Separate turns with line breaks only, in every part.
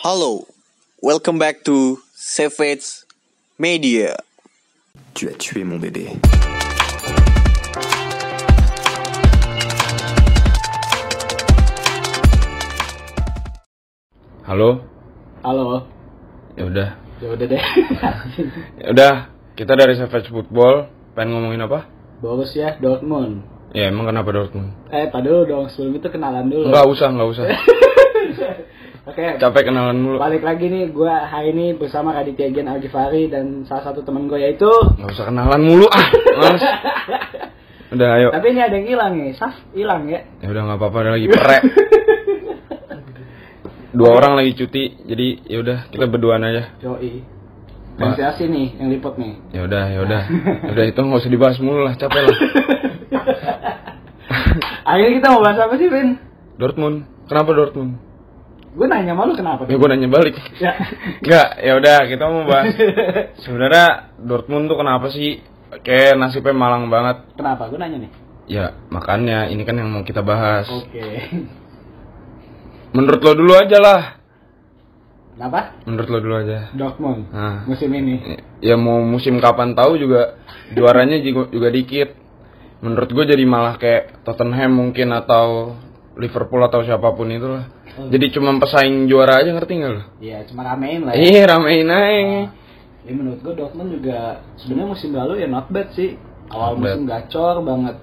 Hello, welcome back to Savage Media.
Tu as tué mon bébé.
Halo,
Halo.
ya udah,
Ya udah deh.
ya udah. Kita dari Savage Football pengen ngomongin apa?
Borussia Dortmund.
Ya emang kenapa Dortmund?
Eh, tadi dulu dong. Sebelum itu kenalan dulu.
Enggak usah, enggak usah.
Oke.
Capek kenalan mulu.
Balik lagi nih, gua hari ini bersama Raditya Gen Algifari dan salah satu teman gue yaitu.
Enggak usah kenalan mulu ah. Males. Udah ayo.
Tapi ini ada yang hilang nih, Saf hilang ya.
Ya udah nggak apa-apa ada lagi perek. Dua orang lagi cuti, jadi ya udah kita berduaan aja.
Yoi. Si Asi nih yang liput nih.
Ya udah, ya udah. Udah itu nggak usah dibahas mulu lah, capek lah.
Akhirnya kita mau bahas apa sih, Vin?
Dortmund. Kenapa Dortmund?
Gue nanya malu kenapa?
Ya gue nanya balik.
Ya.
Enggak, ya udah kita mau bahas. Sebenarnya Dortmund tuh kenapa sih kayak nasibnya malang banget?
Kenapa? Gue nanya nih.
Ya makanya ini kan yang mau kita bahas.
Oke.
Menurut lo dulu aja lah.
Kenapa?
Menurut lo dulu aja.
Dortmund
Nah.
musim ini.
Ya mau musim kapan tahu juga juaranya juga, juga dikit. Menurut gue jadi malah kayak Tottenham mungkin atau Liverpool atau siapa pun itu lah. Jadi cuma pesaing juara aja ngerti nggak lo?
Iya, cuma ramein lah ya.
Iya ramein aja.
Ya menurut gue Dortmund juga sebenarnya musim lalu ya not bad sih. Awal
Not bad.
musim gacor banget.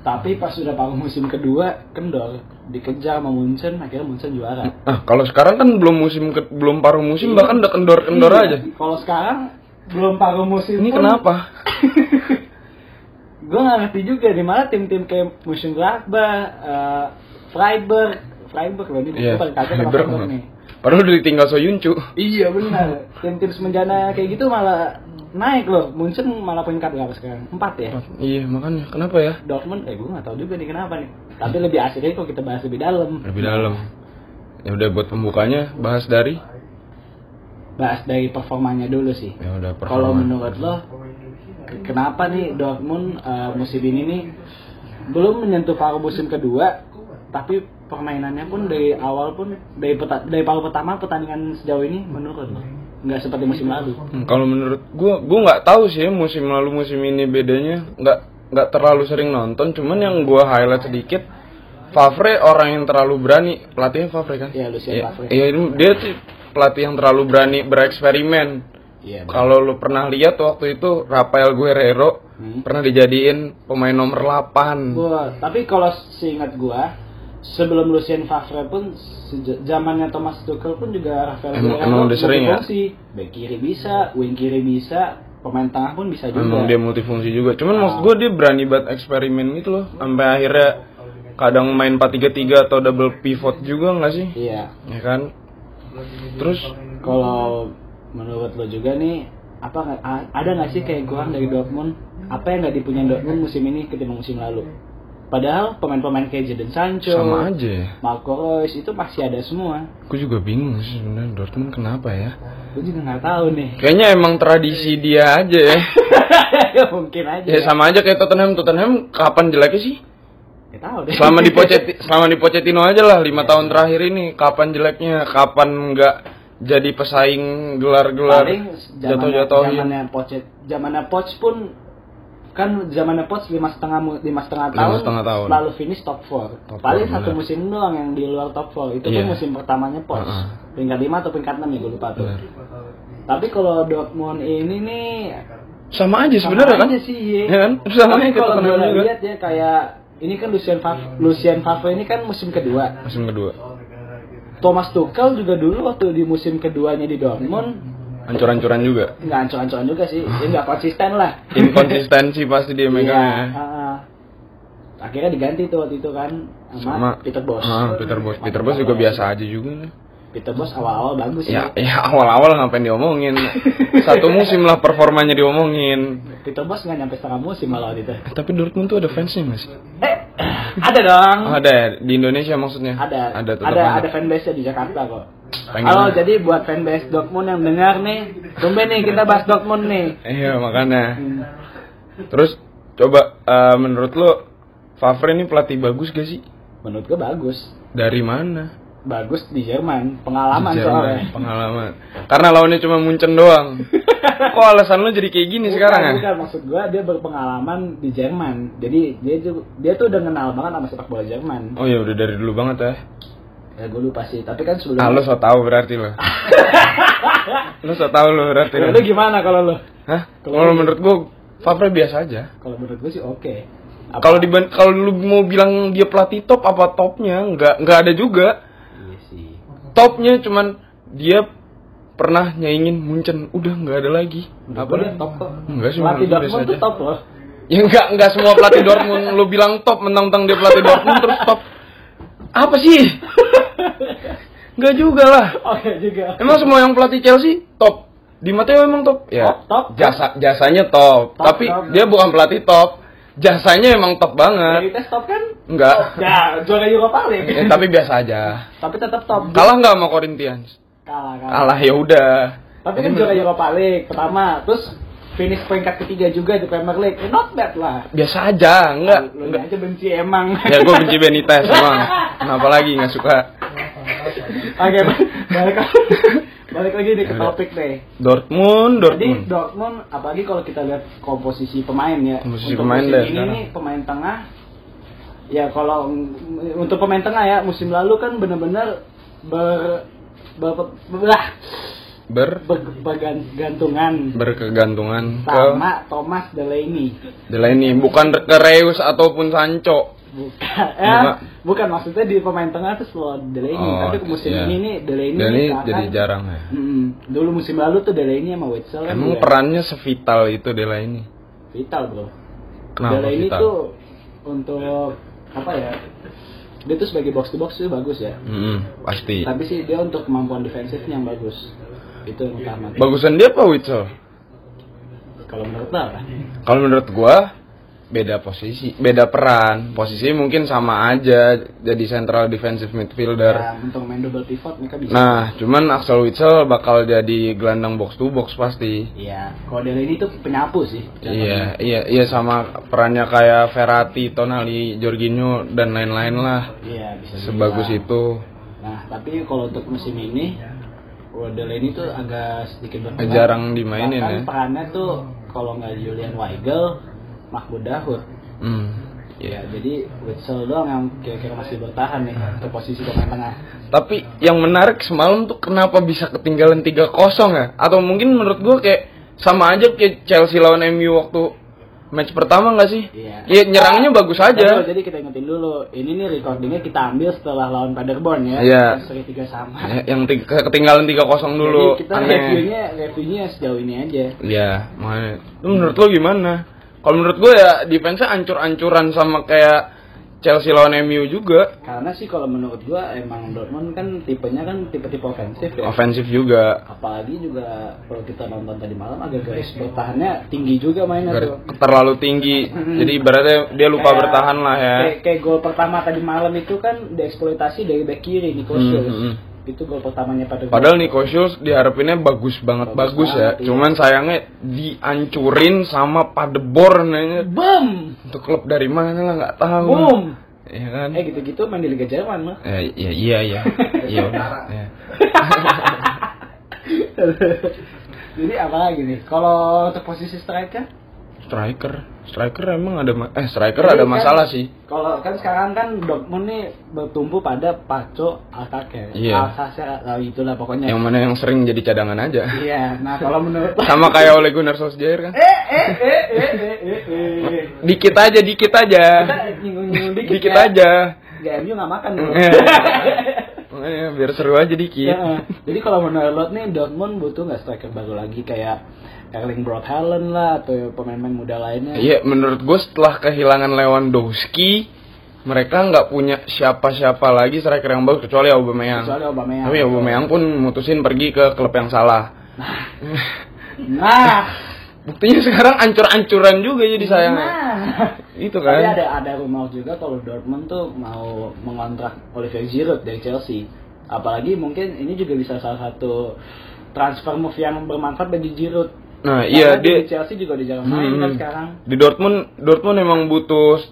Tapi pas sudah paruh musim kedua kendor, dikejar sama Munchen, akhirnya Munchen juara.
Ah kalau sekarang kan belum musim ke- belum paruh musim bahkan udah kendor-kendor
Iya,
aja.
Kalau sekarang belum paruh musim
Ini
pun,
kenapa?
gue nggak ngerti juga di mana tim-tim kayak Mönchengladbach, uh, Freiburg, Freiburg loh ini gue paling kaget sama
Freiburg.
Nih.
Padahal udah ditinggal Soyuncu.
Iya benar. Tim-tim semenjana kayak gitu malah naik loh. Munchen malah peringkat berapa sekarang? Empat ya.
Iya makanya kenapa ya?
Dortmund, eh gue nggak tahu juga nih kenapa nih. Tapi lebih asik aja kalau kita bahas lebih dalam.
Lebih dalam. Ya udah buat pembukanya bahas dari.
Bahas dari performanya dulu sih.
Ya udah
Kalau
performa.
menurut lo, kenapa nih Dortmund eh, musim ini nih belum menyentuh paruh musim kedua, tapi permainannya pun dari awal pun dari peta, dari paruh pertama pertandingan sejauh ini menurut nggak seperti musim lalu.
Hmm, kalau menurut gua, gua nggak tahu sih ya musim lalu musim ini bedanya. Nggak nggak terlalu sering nonton. Cuman yang gua highlight sedikit. Favre orang yang terlalu berani. Pelatihnya Favre kan?
Iya, Lucien
Iya,
Favre.
Iya, dia tuh pelatih yang terlalu berani bereksperimen.
Iya.
Kalau lu pernah lihat waktu itu Rafael Guerrero
Hmm.
pernah dijadiin pemain nomor 8.
Gua, tapi kalau seingat gua sebelum Lucien Favre pun zamannya Thomas Tuchel pun juga Rafael
Emang-
Guerrero
emang udah sering ya?
Back kiri bisa, wing kiri bisa, pemain tengah pun bisa juga.
Emang dia multifungsi juga. Cuman
Ah.
maksud gue dia berani buat eksperimen gitu loh. Sampai akhirnya kadang main 4-3-3 atau double pivot juga nggak sih?
Iya.
Ya kan? Terus
Kalau menurut lo juga nih apa ada nggak sih kayak kurang dari Dortmund? Apa yang nggak dipunyai Dortmund musim ini ketimbang musim lalu? Padahal pemain-pemain kayak Jadon Sancho,
sama aja ya.
Marco Reus itu masih ada semua.
Gue juga bingung sih sebenarnya Dortmund kenapa ya?
Gue juga nggak tahu nih.
Kayaknya emang tradisi dia aja ya.
Mungkin aja.
ya sama aja kayak Tottenham. Tottenham kapan jeleknya sih?
Tahu deh.
Selama di Pochettino, selama di Pochettino aja lah lima tahun terakhir ini kapan jeleknya, kapan nggak jadi pesaing gelar-gelar jatuh-jatuhin.
zamannya Pochet zamannya Poch pun kan zamannya Poch lima setengah lima setengah
Lima
tahun,
setengah tahun.
lalu finish top 4
Top
paling
four,
satu
benar.
musim doang yang di luar top 4 itu
Iya.
pun musim pertamanya Poch
Heeh.
peringkat 5 atau peringkat 6 ya gue lupa tuh
Benar.
tapi kalau Dortmund ini nih
Sama aja sebenarnya kan?
aja sih
Ya kan? Sama aja
kalau gue lihat ya kayak ini kan Lucien Favre, Lucien Favre ini kan musim kedua
Musim kedua.
Thomas Tuchel juga dulu waktu di musim keduanya di Dortmund
Ancur-ancuran juga.
nggak ancur-ancuran juga sih dia nggak konsisten lah
Inkonsistensi pasti dia
Iya,
megangnya.
heeh. akhirnya diganti tuh waktu itu kan sama,
Sama
Peter Bosz
Ah, Peter Bos. Peter Bos juga biasa aja juga.
Peter Bosz awal-awal bagus
Ya,
ya
ya awal-awal ngapain diomongin. Satu musim lah performanya diomongin.
Peter Bosz nggak nyampe setengah musim malah waktu itu
tapi Dortmund tuh ada fansnya masih.
eh ada dong
Oh, ada di Indonesia maksudnya?
ada
Ada
ada ada fanbase di Jakarta kok
Pengen
Halo, jadi buat fanbase Dortmund yang dengar nih, tumben nih kita bahas Dortmund nih.
Iya makanya.
Hmm.
Terus coba eh, menurut lo Favre ini pelatih bagus gak sih?
Menurut gue bagus.
Dari mana?
Bagus di Jerman, pengalaman
Jerman,
soalnya.
pengalaman. Karena lawannya cuma Munchen doang. Kok alasan lu jadi kayak gini
Bukan,
sekarang ya?
Bukan, maksud gua dia berpengalaman di Jerman. Jadi dia tuh dia tuh udah kenal banget sama sepak bola Jerman.
Oh ya udah dari dulu banget ya.
Ya gue lupa sih, tapi kan sebelumnya
Ah, lu so tau berarti lo. lu so tau lo berarti lo.
gimana kalau lu?
Hah?
Kalau
menurut gua Favre biasa aja.
Kalau menurut gue sih oke. Apa-
Kalau di kalau lu mau bilang dia pelatih top apa topnya nggak nggak ada juga. Topnya cuman dia pernah nyaingin Munchen, udah nggak ada lagi.
Apa
Apa
dia top kok?
Enggak sih,
Pelatih Dortmund tuh top loh.
Ya enggak enggak semua pelatih Dortmund lu bilang top mentang-mentang dia pelatih Dortmund terus top. Apa sih? Enggak juga lah.
Oke juga.
Emang semua yang pelatih Chelsea top. Di Matteo emang top. Ya.
Top, top,
Jasa jasanya top,
Top,
tapi
top.
dia bukan pelatih top. Jasanya emang top banget.
Dari tes top kan?
Enggak.
Ya, juara Europa League.
Eh, tapi biasa aja.
tapi tetap top.
Kalah nggak sama Corinthians?
Kalah, kalah.
Kalah ya udah.
Tapi kan juara Europa League pertama, terus finish peringkat ketiga juga di Premier League. Eh, not bad lah.
biasa aja, enggak.
Lu
enggak.
aja benci emang.
Ya gue benci Benitez emang. Kenapa lagi nggak suka?
Oke, balik balik lagi nih ke topik deh.
Dortmund,
Jadi
Dortmund.
Dortmund, apalagi kalau kita lihat komposisi pemain ya.
Komposisi
Untuk
pemain
musim
deh
ini nih pemain tengah. Ya kalau untuk pemain tengah ya musim lalu kan bener-bener ber ber, ber,
Ber
ber, bergantungan
berkegantungan ke
sama Thomas Delaney.
Delaney, bukan ke Reus ataupun Sancho.
Bukan, ya,
Bukan.
maksudnya di pemain tengah tuh selalu Delaney,
Oh,
tapi musim
iya.
ini nih Delaney,
Delaney
sekarang-
jadi jarang ya.
Mm, dulu musim lalu tuh Delaney sama Witsel kan
Emang
juga
perannya sevital itu Delaney.
vital bro.
Kenapa
Delaney
vital?
tuh untuk apa ya? Dia tuh sebagai box to box tuh bagus ya.
Mm-mm, pasti.
Tapi sih dia untuk kemampuan defensifnya yang bagus. Itu yang utama.
Bagusan dia apa Witsel?
Kalau menurut lo?
Kalau menurut gua beda posisi, beda peran. Posisi mungkin sama aja jadi central defensive midfielder.
Ya, untuk main double pivot mereka bisa.
Nah, cuman Axel Witsel bakal jadi gelandang box to box pasti.
Iya, kalau Delaney tuh penyapu sih.
Iya, iya, iya sama perannya kayak Verratti, Tonali, Jorginho dan lain-lain lah.
Iya, bisa
Sebagus
dibilang.
itu.
Nah, tapi kalau untuk musim ini, Delaney tuh agak sedikit berkurang.
Jarang dimainin
Bahkan
ya.
perannya tuh kalau nggak Julian Weigel, Mahmud Dahoud.
Hmm.
Ya, jadi Witsel doang yang kira-kira masih bertahan nih ke posisi pemain tengah.
Tapi yang menarik semalam tuh kenapa bisa ketinggalan 3-0 ya? Atau mungkin menurut gua kayak sama aja kayak Chelsea lawan MU waktu match pertama nggak sih?
Iya.
Ya nyerangnya bagus
Betul,
aja.
jadi kita ingetin dulu, ini nih recordingnya kita ambil setelah lawan Paderborn ya.
Iya.
Seri tiga sama.
Ya, Yang tiga- ketinggalan 3-0 dulu.
Jadi kita
Aneh.
reviewnya reviewnya sejauh ini aja.
Iya, makanya. Menurut lo gimana? Kalau menurut gue ya defense-nya ancur-ancuran sama kayak Chelsea lawan MU juga.
Karena sih kalau menurut gua emang Dortmund kan tipenya kan tipe-tipe ofensif ya.
Ofensif juga.
Apalagi juga kalau kita nonton tadi malam agak garis bertahannya tinggi juga mainnya
Garis-
tuh.
terlalu tinggi. Jadi ibaratnya dia lupa
Kayak-
bertahan lah ya.
Kayak, kayak gol pertama tadi malam itu kan dieksploitasi dari back kiri Nico Schulz.
hmm, hmm.
Itu gol pertamanya pada
Padahal Nico Schulz diharapinnya bagus banget bagus,
Bagus
ya.
banget, iya.
Cuman sayangnya dihancurin sama Paderborn aja.
Boom!
Untuk klub dari mana lah nggak tahu.
Boom!
Iya kan?
Eh gitu-gitu main di Liga Jerman mah.
Ya, iya iya iya. Iya. udah. Ya.
Jadi apa lagi nih? Kalau untuk posisi striker?
Striker, striker emang ada ma- eh striker
Jadi
ada
kan-
masalah sih.
Kalau kan sekarang kan Dortmund nih bertumpu pada Paco Alcacer.
Iya.
Alcacer, nah, itulah pokoknya.
Yang mana yang sering jadi cadangan aja.
Iya, nah kalau menurut
Sama kayak Ole Gunnar Solskjaer kan.
eh eh eh eh eh eh eh.
Dikit aja, dikit aja.
Kita nyinggung-nyinggung dikit,
Dikit
ya.
aja.
Gak MU nggak makan dulu.
Eh. Makanya biar seru aja dikit.
Ya, jadi kalau menurut lo nih Dortmund butuh nggak striker baru lagi kayak Erling Braut Haaland lah atau pemain-pemain muda lainnya?
Iya, menurut gue setelah kehilangan Lewandowski, mereka nggak punya siapa-siapa lagi striker yang bagus kecuali Aubameyang.
Kecuali Aubameyang.
Tapi Aubameyang pun mutusin pergi ke klub yang salah.
Nah,
Buktinya sekarang ancur-ancuran juga jadi sayangnya.
nah.
Itu
Tapi
kan.
ada ada rumor juga kalau Dortmund tuh mau mengontrak Olivier Giroud dari Chelsea. Apalagi mungkin ini juga bisa salah satu transfer move yang bermanfaat bagi Giroud.
Nah,
Karena
iya
di
dia
Chelsea juga di jalan main
Hmm.
kan sekarang.
Di Dortmund, Dortmund emang butuh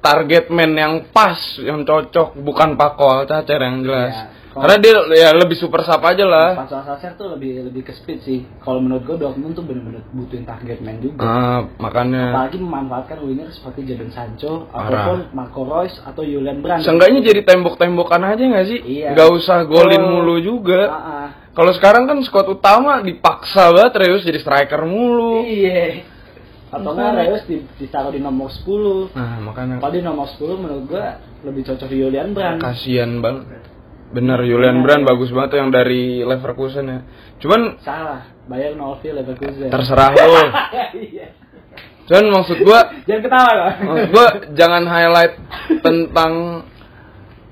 target man yang pas, yang cocok, bukan Paco Alcacer yang jelas.
Ya. Kalau-
Karena dia ya lebih super sub aja lah.
Pas Alsacer tuh lebih lebih ke speed sih. Kalau menurut gue Dortmund tuh bener-bener butuhin target man juga.
Ah, makanya
Apalagi memanfaatkan winger seperti Jadon Sancho
Parah.
ataupun Marco Reus atau Julian Brandt.
Seenggaknya jadi tembok-tembokan aja nggak sih?
Iya.
Nggak usah golin
Oh.
mulu juga.
Ah, ah.
Kalau sekarang kan squad utama dipaksa banget Reus jadi striker mulu.
Iya. Atau enggak Reus di, ditaruh di nomor 10.
Nah, makanya
Kalau di nomor 10 menurut gua lebih cocok Julian Brandt.
kasihan banget. Bener Julian
Iya.
Brand bagus banget tuh yang dari Leverkusen ya. Cuman
Salah, Bayern 0 Leverkusen.
terserah lo.
Iya.
Cuman maksud gua
Jangan ketawa loh.
Maksud gua jangan highlight tentang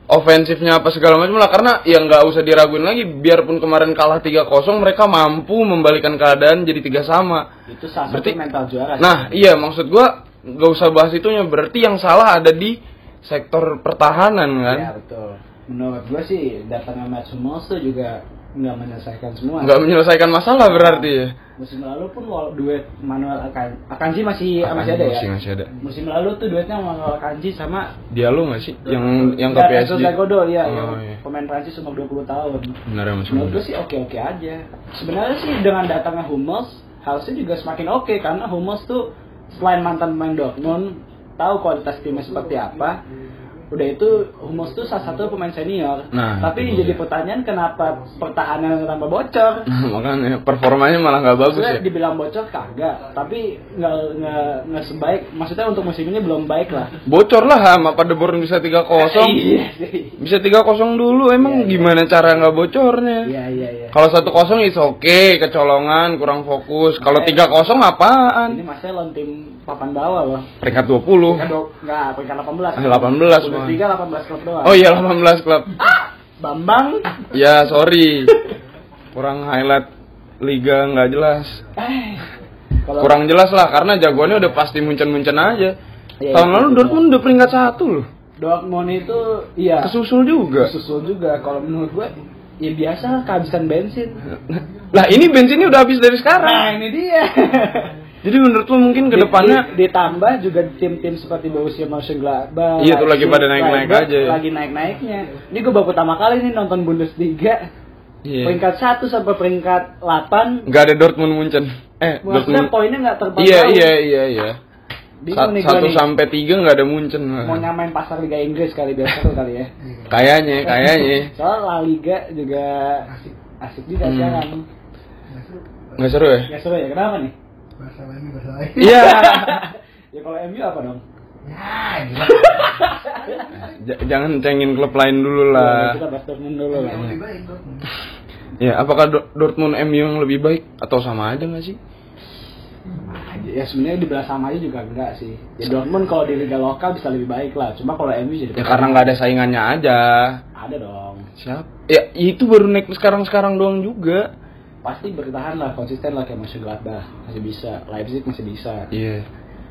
ofensifnya apa segala macam lah karena ya nggak usah diraguin lagi biarpun kemarin kalah 3-0 mereka mampu membalikan keadaan jadi tiga sama.
Itu salah satu
Berarti-
mental juara.
Nah, iya maksud gua nggak usah bahas itunya berarti yang salah ada di sektor pertahanan kan.
Iya betul. Menurut gua sih datangnya Mats Hummels tuh juga nggak menyelesaikan semua.
Nggak menyelesaikan masalah berarti ya.
Musim lalu pun duet Manuel Akan Akanji masih masih ada ya.
Masih masih ada.
Musim lalu tuh duetnya Manuel Akanji sama
Dia lu nggak sih yang yang ke PSG?
Zagodo ya,
Oh,
yang
iya.
pemain Prancis umur 20 tahun.
Benar ya masih
Menurut
muda.
gue sih oke-oke aja. Sebenarnya sih dengan datangnya Hummels harusnya juga semakin oke karena Hummels tuh selain mantan pemain Dortmund tahu kualitas timnya seperti apa. Udah itu Hummels tuh salah satu pemain senior.
Nah,
Tapi jadi pertanyaan kenapa pertahanan tambah bocor?
Makanya performanya malah nggak bagus
Maksudnya
ya.
dibilang bocor kagak, tapi nggak nggak nggak sebaik. Maksudnya untuk musim ini belum baik lah.
Bocor lah sama Paderborn bisa 3-0.
Iya sih.
Bisa 3-0 dulu emang
Iya, iya.
gimana cara nggak bocornya?
Iya iya iya.
Kalau 1-0 itu oke, kecolongan, kurang fokus. Kalau 3-0
Ini
apaan?
masnya lawan tim papan bawah loh.
Peringkat 20.
Peringkat dua- Enggak, peringkat 18.
Ah, 18 mah.
Bundesliga 18 klub doang.
Oh iya 18 klub.
Bambang.
Ya sorry. Kurang highlight liga nggak jelas.
Eh. Kalau
Kurang jelas lah karena jagoannya udah pasti muncen-muncen aja.
Iya,
Tahun lalu
iya.
Dortmund udah peringkat satu loh.
Dortmund itu iya.
Kesusul juga.
Susul juga. Kalau menurut gue ya biasa kehabisan bensin.
Lah ini bensinnya udah habis dari
Nah,
sekarang.
ini dia.
Jadi menurut lu mungkin ke depannya
Di- ditambah juga tim-tim seperti Borussia Mönchengladbach.
Iya, tuh lagi pada naik-naik aja.
Lagi naik-naiknya. Ini gue baru pertama kali nih nonton Bundesliga.
Iya.
Peringkat 1 sampai peringkat 8
nggak ada Dortmund Munchen. Eh,
Maksudnya
Dortmund.
poinnya nggak terpantau.
Iya, iya, iya, iya.
Bingung
Sa- satu sampai tiga nggak ada Munchen.
Mau nyamain pasar Liga Inggris kali biar seru kali ya.
Kayaknya, kayaknya.
Soal La Liga juga asik, asik juga
Hmm.
sekarang.
Nggak seru ya?
Ya seru ya, kenapa nih?
Masalah ini masalah ini.
Iya.
ya kalau MU apa dong?
Ya, gila.
J- jangan cengin klub lain dulu
Ya,
lah.
kita bahas Dortmund dulu lah.
Yang lebih baik Dortmund.
Ya, apakah Do- Dortmund MU yang lebih baik atau sama aja nggak sih?
Ya sebenarnya dibilang sama aja juga enggak sih. Ya Dortmund kalau di liga lokal bisa lebih baik lah. Cuma kalau MU jadi
Ya karena nggak ada saingannya aja.
ada dong.
Siapa? Ya itu baru naik sekarang-sekarang doang juga.
Pasti bertahan lah, konsisten lah kayak Mönchengladbach masih bisa, Leipzig masih bisa.
Iya.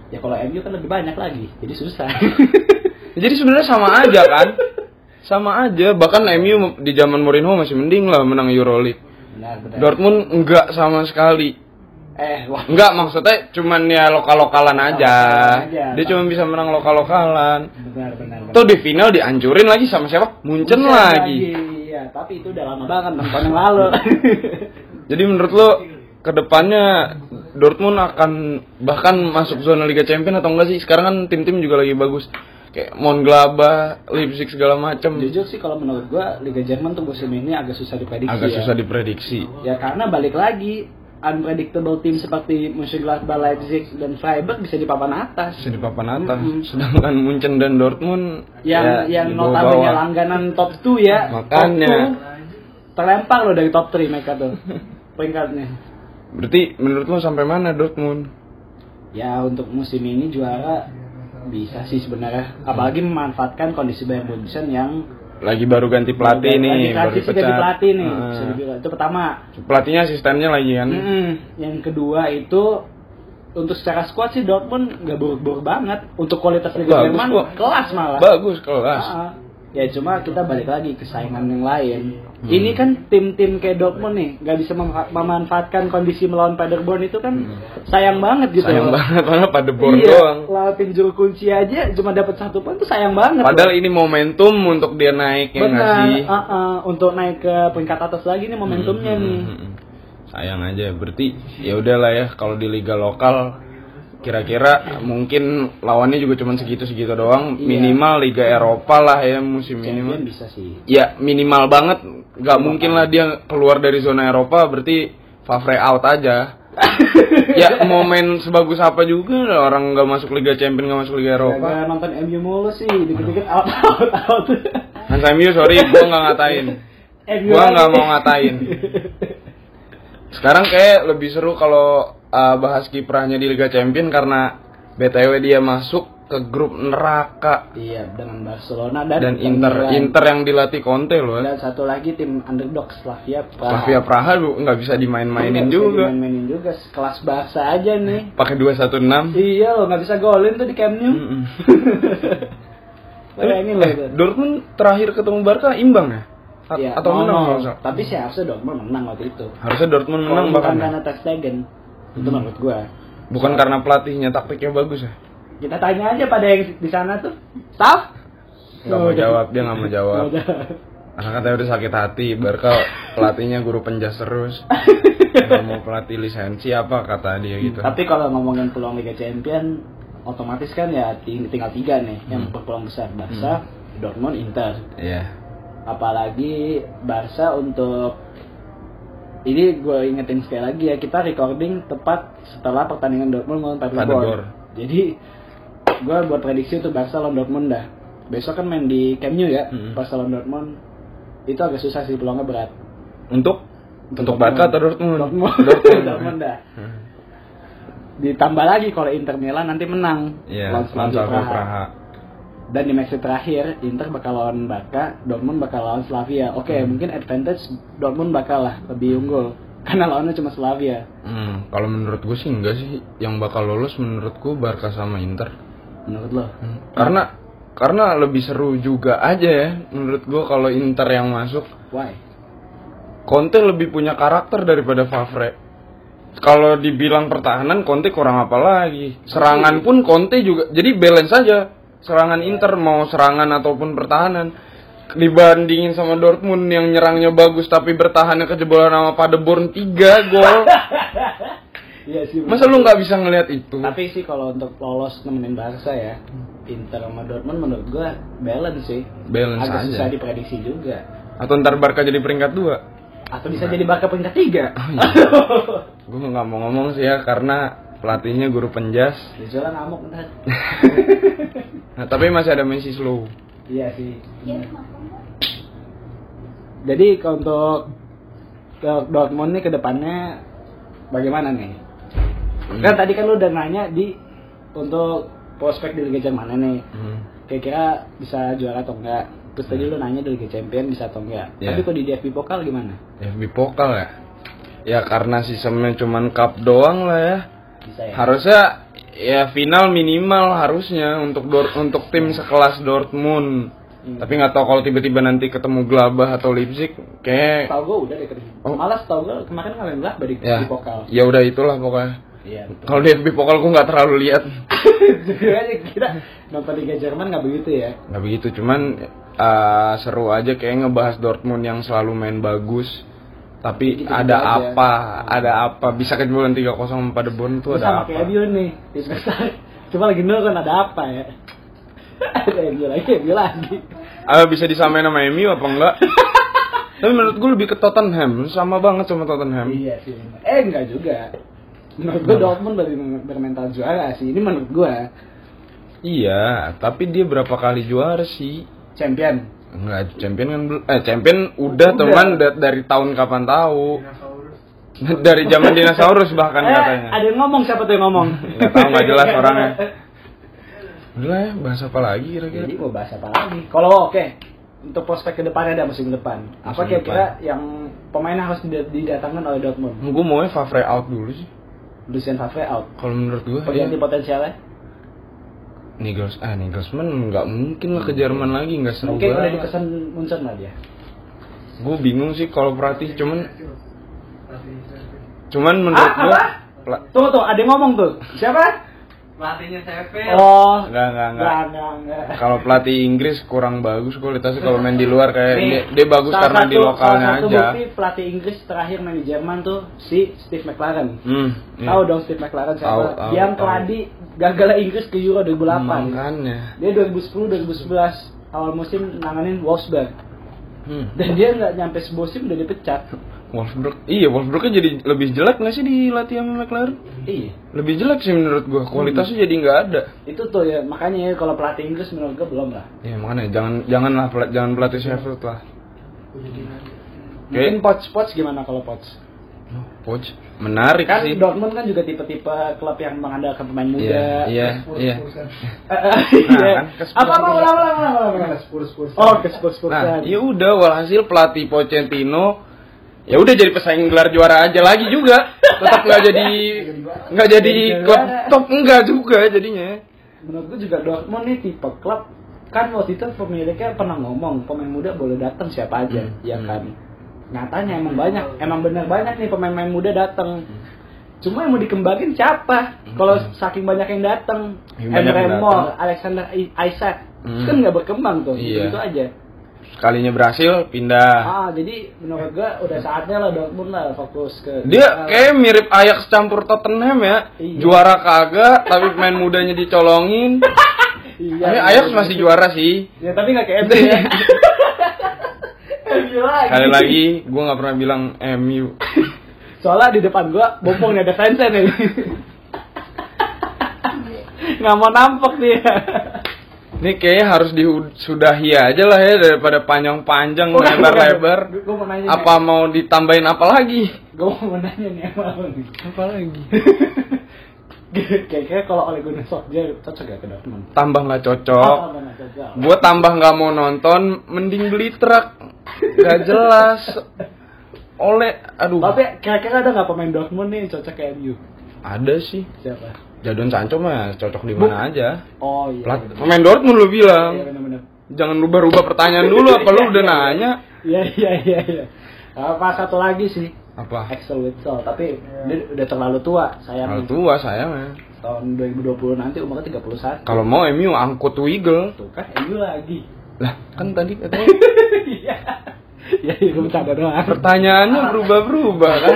Ya kalau MU kan lebih banyak lagi, jadi susah.
Jadi sebenarnya sama aja kan? Sama aja, bahkan MU di zaman Mourinho masih mending lah menang Euroleague.
benar benar.
Dortmund enggak sama sekali.
eh wah
Enggak maksudnya cuman ya lokal-lokalan aja.
Aja.
Dia cuma bisa menang lokal-lokalan.
benar benar. benar.
Tuh di final dihancurin lagi sama siapa? Munchen
Buset
lagi.
Iya, tapi itu udah lama banget enam tahun yang lalu.
Jadi menurut lo ke depannya Dortmund akan bahkan masuk zona Liga Champions atau enggak sih? Sekarang kan tim-tim juga lagi bagus. Kayak Monglaba, Leipzig segala macam.
Jujur sih kalau menurut gua Liga Jerman tuh musim ini agak susah diprediksi.
Agak
ya.
susah diprediksi.
Ya karena balik lagi unpredictable tim seperti Mönchengladbach, Leipzig dan Freiburg bisa di papan atas.
Bisa di papan atas.
Mm-mm.
Sedangkan Munchen dan Dortmund
Yang
ya,
yang notabene langganan top 2 ya.
Makanya.
Top 2, terlempar loh dari top 3 mereka tuh. Peringkatnya.
Berarti menurut lo sampai mana Dortmund?
Ya untuk musim ini juara bisa sih sebenarnya. Apalagi memanfaatkan kondisi Bayern Munchen yang
Lagi baru ganti pelatih
lagi
nih, baru
transisi ganti
pecat.
pelatih nih. Bisa dibilang. Itu pertama.
Pelatihnya asistennya lagi kan.
Mm-mm. Yang kedua itu untuk secara squad sih Dortmund nggak buruk-buruk banget. Untuk kualitas Liga Jerman kelas malah.
Bagus kelas.
Ah, Ya cuma kita balik lagi ke saingan yang lain.
Hmm.
Ini kan tim-tim kayak Dortmund nih, nggak bisa mem- memanfaatkan kondisi melawan Paderborn itu kan sayang banget gitu.
Hmm. Sayang
loh.
banget karena pada bor
iya,
doang.
lawan tim juru kunci aja cuma dapat satu poin itu sayang banget.
Padahal
loh.
ini momentum untuk dia naik ya
Benar, uh, uh, untuk naik ke peringkat atas lagi nih momentumnya
Hmm,
nih.
hmm, hmm, hmm. Sayang aja. Berarti ya udahlah ya kalau di liga lokal kira-kira mungkin lawannya juga cuma segitu-segitu doang.
Iya.
Minimal liga Eropa lah ya musim ini.
Champion bisa sih.
Ya minimal banget. Gak mungkin lah dia keluar dari zona Eropa. Berarti Favre out aja. ya momen sebagus apa juga orang nggak masuk Liga Champion nggak masuk Liga Eropa.
Gara-gara nonton MU mulu sih, dikit-dikit out out out.
Hans MU sorry gua nggak ngatain. Gua nggak mau ngatain. Sekarang kayak lebih seru kalau uh, bahas kiprahnya di Liga Champion karena BTW dia masuk ke grup neraka
Iya, dengan Barcelona dan,
dan Inter
Milan.
Inter yang dilatih Conte loh.
Dan satu lagi tim underdog Slavia Praha.
Slavia Praha lu nggak bisa dimain-mainin juga.
Dimain-mainin juga, kelas Barca aja nih.
Pakai 216.
Iya loh, nggak bisa golin tuh di Camp Nou. Bayangin loh itu.
Eh, Dortmund terakhir ketemu Barca imbang ya? A-
Iya,
atau menang nggak salah?
Tapi sih harusnya Dortmund menang waktu itu.
Harusnya Dortmund menang bahkan. ya?
karena Ter Stegen. Itu menurut gua.
Bukan karena pelatihnya taktiknya bagus ya?
Kita tanya aja pada yang di sana tuh. Staff?
Nggak mau jawab, dia nggak mau jawab. Karena katanya udah sakit hati, Barca pelatihnya guru penjas terus. Nggak mau pelatih lisensi apa kata dia gitu.
Tapi kalau ngomongin peluang Liga Champion, otomatis kan ya ting- tinggal tiga nih yang berpeluang besar. Barca, Dortmund, Inter.
Iya.
Apalagi Barca untuk ini gue ingetin sekali lagi ya kita recording tepat setelah pertandingan Dortmund melawan
Paderborn.
Jadi gue buat prediksi untuk Barca lawan Dortmund dah. Besok kan main di Camp Nou ya,
Mm-mm.
Barca lawan Dortmund. Itu agak susah sih peluangnya berat.
Untuk untuk Barca atau Dortmund?
Dortmund.
Dortmund.
Dortmund dah. Ditambah lagi kalau Inter Milan nanti menang
Iya,
lawan
lawan
Praha.
Praha.
Dan di match terakhir Inter bakal lawan Barca, Dortmund bakal lawan Slavia. Oke,
Hmm.
mungkin advantage Dortmund bakal lah lebih unggul karena lawannya cuma Slavia.
Hmm, kalau menurut gue sih enggak sih. Yang bakal lolos menurutku Barca sama Inter.
Menurut lo?
Hmm. Karena karena lebih seru juga aja ya menurut gue kalau Inter yang masuk.
Why?
Conte lebih punya karakter daripada Favre. Kalau dibilang pertahanan Conte kurang apa lagi. Serangan pun Conte juga. Jadi balance saja. Serangan Inter mau serangan ataupun pertahanan. Dibandingin sama Dortmund yang nyerangnya bagus tapi bertahannya kejebolan sama Paderborn 3 gol.
Iya sih.
Masa lu nggak bisa ngelihat itu?
Tapi sih kalau untuk lolos nemenin Barca ya, Inter sama Dortmund menurut gua balance sih.
Balance
Agak
aja.
susah diprediksi juga.
Atau ntar Barca jadi peringkat 2
Atau bisa jadi Barca peringkat tiga.
Gue nggak mau ngomong sih ya karena pelatihnya guru penjas.
Ngamuk ntar.
Nah, tapi masih ada Messi slow.
Iya sih. bener. Jadi kalau untuk ke Dortmund nih ke depannya bagaimana nih?
Hmm.
Kan tadi kan lu udah nanya di untuk prospek di Liga Jerman nih.
Hmm.
Kira-kira bisa juara atau enggak? Terus tadi lu nanya di Liga Champion bisa atau enggak?
Iya.
Tapi kalau di DFB Pokal gimana?
FB Pokal ya. Ya karena sistemnya cuman cup doang lah ya.
Bisa ya?
Harusnya ya final minimal harusnya untuk Dor untuk tim sekelas Dortmund.
Hmm.
Tapi nggak tahu kalau tiba-tiba nanti ketemu Glabah atau Leipzig kayak
Tahu gue udah deh.
Oh.
Malah tahu gue kemarin ngalahin lah di,
ya
di Pokal.
ya udah itulah pokoknya.
Iya.
Kalau di FB Pokal gue nggak terlalu lihat.
Jujur aja kita nonton Liga Jerman nggak begitu ya?
nggak begitu cuman eh, seru aja kayak ngebahas Dortmund yang selalu main bagus tapi ada
aja.
apa ada apa bisa kejebolan 3-0 pada Bonn tuh
Terus
ada
sama
apa
kayak MU nih. Cuma lagi nol kan ada apa ya? ada MU lagi, MU lagi.
Ah, bisa disamain sama MU apa enggak tapi menurut gue lebih ke Tottenham sama banget sama Tottenham
Iya sih. Eh enggak juga. Menurut gue Dortmund ber- bermental juara sih. Ini menurut gue
iya tapi dia berapa kali juara sih
champion.
Enggak, champion kan belum eh champion udah,
Udah.
teman da- dari tahun kapan tahu
Dinosaurus.
dari zaman dinosaurus bahkan
eh,
katanya
ada yang ngomong siapa tuh yang ngomong?
Nggak tahu, nggak jelas orangnya. udah ya bahas apa lagi kira-kira
Jadi mau bahas apa lagi? Kalau oke, untuk prospek ke depannya ada musim depan. Apa
Musim
kira-kira yang pemain harus dida- didatangkan oleh Dortmund?
gue maunya Favre out dulu sih
Lucien Favre out.
kalau menurut gue
Pengganti potensialnya?
Nigels ah Nigelsmann nggak mungkin lah ke Jerman lagi nggak seru
Mungkin udah
banget.
dipesan Munchen lah dia.
Gue bingung sih kalau pelatih cuman cuman menurut
Ah,
gue?
Tunggu tuh, ada yang ngomong tuh. Siapa?
Pelatihnya CV.
Oh,
Enggak, enggak, enggak.
enggak, enggak.
Kalau pelatih Inggris kurang bagus kualitasnya kalau main di luar kayak
Nih,
dia, dia bagus
salah
karena di lokalnya
salah satu
aja.
bukti pelatih Inggris terakhir main di Jerman tuh si Steve McLaren.
Hmm. iya.
Tahu dong Steve McLaren siapa?
Tahu, tahu,
yang keladi gagal Inggris ke Euro 2008.
Makanya.
Dia 2010 2011 awal musim nanganin Wolfsburg.
Hmm.
Dan dia nggak nyampe semusim udah dipecat.
Wolfsburg, iya Wolfsburgnya jadi lebih jelek nggak sih dilatih sama McLaren?
Iya.
Lebih jelek sih menurut gua, kualitasnya
Hmm.
jadi nggak ada.
Itu tuh ya makanya ya kalau pelatih Inggris menurut gue belum lah.
Ya makanya jangan janganlah pela- jangan pelatih Sheffield lah.
Mungkin Poch Poch gimana kalau Poch?
Coach menarik
Kan
sih.
Dortmund kan juga tipe-tipe klub yang mengandalkan pemain muda.
Iya, iya, iya.
Eh, eh, iya.
kan, ke
apa apa ulang ulang ulang ulang, ulang.
Spurs Spurs.
Oh, ke Spurs Spurs.
Nah, ya udah walhasil pelatih Pochettino ya udah jadi pesaing gelar juara aja lagi juga. Tetap nggak jadi nggak jadi klub top enggak juga jadinya.
Menurut gue juga Dortmund nih tipe klub kan waktu itu pemiliknya pernah ngomong pemain muda boleh datang siapa aja,
Hmm.
ya
Hmm.
kan. Nyatanya emang banyak, emang bener banyak nih pemain-pemain muda datang. Cuma yang mau dikembangin siapa? Kalau saking banyak yang datang, Emre
datang.
Alexander Isaac,
Hmm.
kan nggak berkembang tuh,
Iya.
gitu aja.
Sekalinya berhasil pindah.
Ah, jadi menurut gua udah saatnya lah Dortmund lah fokus ke
Dia kayak mirip Ajax campur Tottenham ya.
Iya.
Juara kagak, tapi pemain mudanya dicolongin.
iya,
Tapi
iya,
Ajax
iya.
masih juara sih.
Ya tapi nggak kayak MU ya. Lagi.
Sekali lagi, gue nggak pernah bilang MU.
Soalnya di depan gua bompong ada fansnya nih. Nggak mau nampak dia.
Ini kayaknya harus disudahi aja lah ya daripada panjang-panjang,
Bukan,
lebar-lebar.
bukan. Gua mau
Apa ditambahin apa lagi?
Gue mau nanya nih lo nih.
Apa lagi?
Kayaknya kalau oleh Gunnar Solskjaer cocok ya ke Dortmund.
Tambah nggak
Oh,
cocok.
apa cocok?
Gue tambah nggak mau nonton, mending beli truk. Gak jelas. Oleh, aduh.
Tapi kira-kira ada nggak pemain Dortmund nih yang cocok ke MU?
Ada sih.
Siapa?
Jadon Sancho mah cocok di mana aja.
Oh iya.
Plat-
bener.
pemain Dortmund lu
Iya
bilang.
benar-benar.
Jangan rubah-rubah pertanyaan dulu apa lu udah nanya.
Iya iya iya iya. Apa satu lagi sih?
Apa?
Axel Witsel, tapi dia udah terlalu tua
Kalau
sayangnya.
tua sayangnya.
Tahun 2020 nanti umurnya 31.
Kalau mau MU angkut Wiggle.
Tuh kan MU lagi.
Lah, kan tadi katanya
Iya. Ya, itu bercanda doang.
pertanyaannya berubah-berubah kan.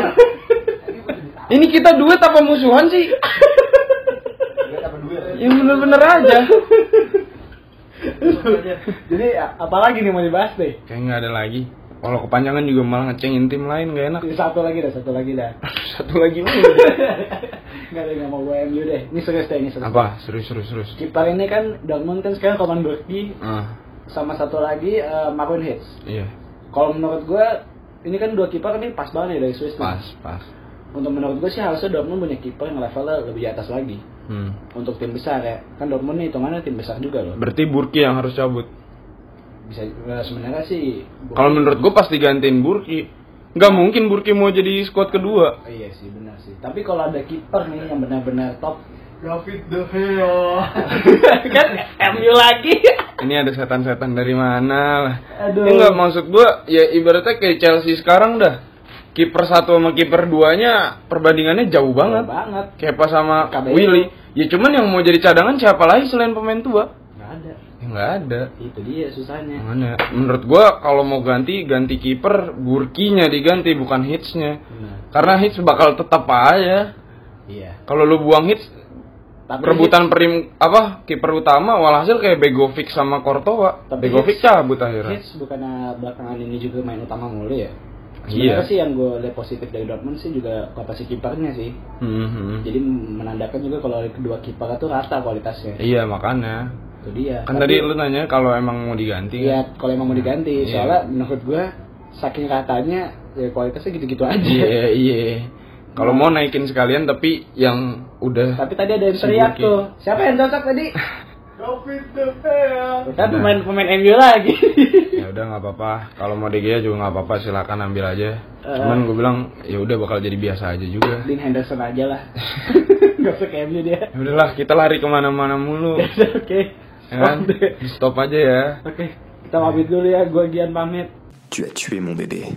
Ini kita duet apa musuhan sih? Yang bener-bener aja.
Jadi apalagi nih mau dibahas deh?
Kayak nggak ada lagi. Kalau kepanjangan juga malah ngecengin tim lain gak enak.
Satu lagi dah, satu lagi dah.
Satu lagi mulu.
Enggak deh, nggak mau gue MU deh. Ini serius deh, ini serius.
Apa? Serius, serius, serius.
Kiper ini kan Dortmund kan sekarang Coman Burki
Ah,
sama satu lagi eh, Marvin Hitz.
iya.
Kalau menurut gue ini kan dua kiper ini pas banget ya dari Swiss. nih.
Pas, pas.
Untuk menurut gue sih harusnya Dortmund punya kiper yang levelnya lebih di atas lagi.
Hmm.
Untuk tim besar ya. Kan Dortmund nih hitungannya tim besar juga loh.
Berarti Burki yang harus cabut.
Bisa eh, sebenarnya sih.
Kalau menurut gue pasti gantiin Burki. Nggak mungkin Burki mau jadi squad kedua.
Oh, iya sih benar sih. Tapi kalau ada kiper nih yang benar-benar top
David De Gea.
kan MU lagi.
Ini ada setan-setan dari mana lah.
Aduh.
Ya nggak maksud gua ya ibaratnya kayak Chelsea sekarang dah. Kiper satu sama kiper duanya perbandingannya jauh banget.
banget.
Kayak pas sama. Willy. Ya cuman yang mau jadi cadangan siapa lagi selain pemain tua?
Nggak ada.
Ya nggak ada.
Itu dia susahnya.
Mana? Menurut gua kalau mau ganti ganti kiper Burkinya diganti bukan hitsnya.
Benar.
Karena hits bakal tetap aja.
Iya.
Kalau lu buang hits
Tapi
perebutan perim apa kiper utama walhasil kayak Begovic sama Courtois.
Tapi
Begovic cabut akhirnya.
Hits bukannya belakangan ini juga main utama mulu ya?
Iya.
Sebenarnya sih yang gue lihat positif dari Dortmund sih juga kualitas kipernya sih.
Hmm, hmm.
Jadi menandakan juga kalau kedua kiper itu rata kualitasnya.
Iya makanya.
Itu dia.
Kan
Tapi-
tadi lu nanya kalau emang mau diganti.
Iya,
kan?
kalau emang mau diganti.
Iya.
Soalnya menurut gue saking ratanya ya kualitasnya gitu-gitu aja.
Iya iya. Kalau mau naikin sekalian tapi yang udah
Tapi tadi ada yang teriak tuh. Siapa yang cocok tadi? Kan pemain pemain MU lagi.
ya udah nggak apa-apa kalau mau Gea juga nggak apa-apa silakan ambil aja
Eh.
cuman gue bilang ya udah bakal jadi biasa aja juga
Dean Henderson aja lah. Gak usah MU dia.
ya udahlah kita lari ke mana-mana mulu
Oke.
ya kan stop aja ya
Oke. Kita pamit dulu ya. Gua Gian pamit.
Tu as tué mon bébé.